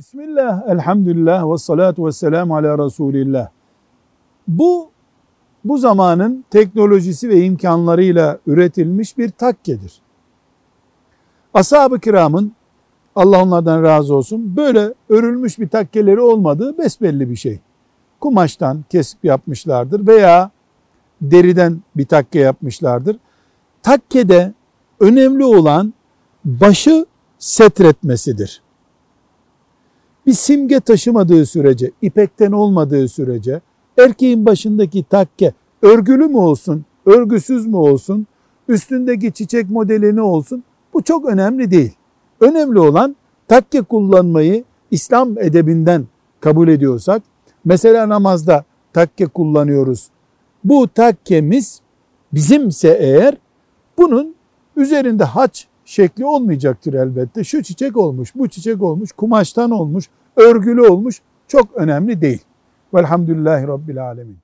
Bismillah, elhamdülillah ve salatu ve selamu ala Resulillah. Bu, bu zamanın teknolojisi ve imkanlarıyla üretilmiş bir takkedir. Ashab-ı kiramın, Allah onlardan razı olsun, böyle örülmüş bir takkeleri olmadığı besbelli bir şey. Kumaştan kesip yapmışlardır veya deriden bir takke yapmışlardır. Takkede önemli olan başı setretmesidir bir simge taşımadığı sürece, ipekten olmadığı sürece erkeğin başındaki takke örgülü mü olsun, örgüsüz mü olsun, üstündeki çiçek modeli ne olsun bu çok önemli değil. Önemli olan takke kullanmayı İslam edebinden kabul ediyorsak, mesela namazda takke kullanıyoruz. Bu takkemiz bizimse eğer bunun üzerinde haç şekli olmayacaktır elbette. Şu çiçek olmuş, bu çiçek olmuş, kumaştan olmuş, örgülü olmuş çok önemli değil. Velhamdülillahi Rabbil Alemin.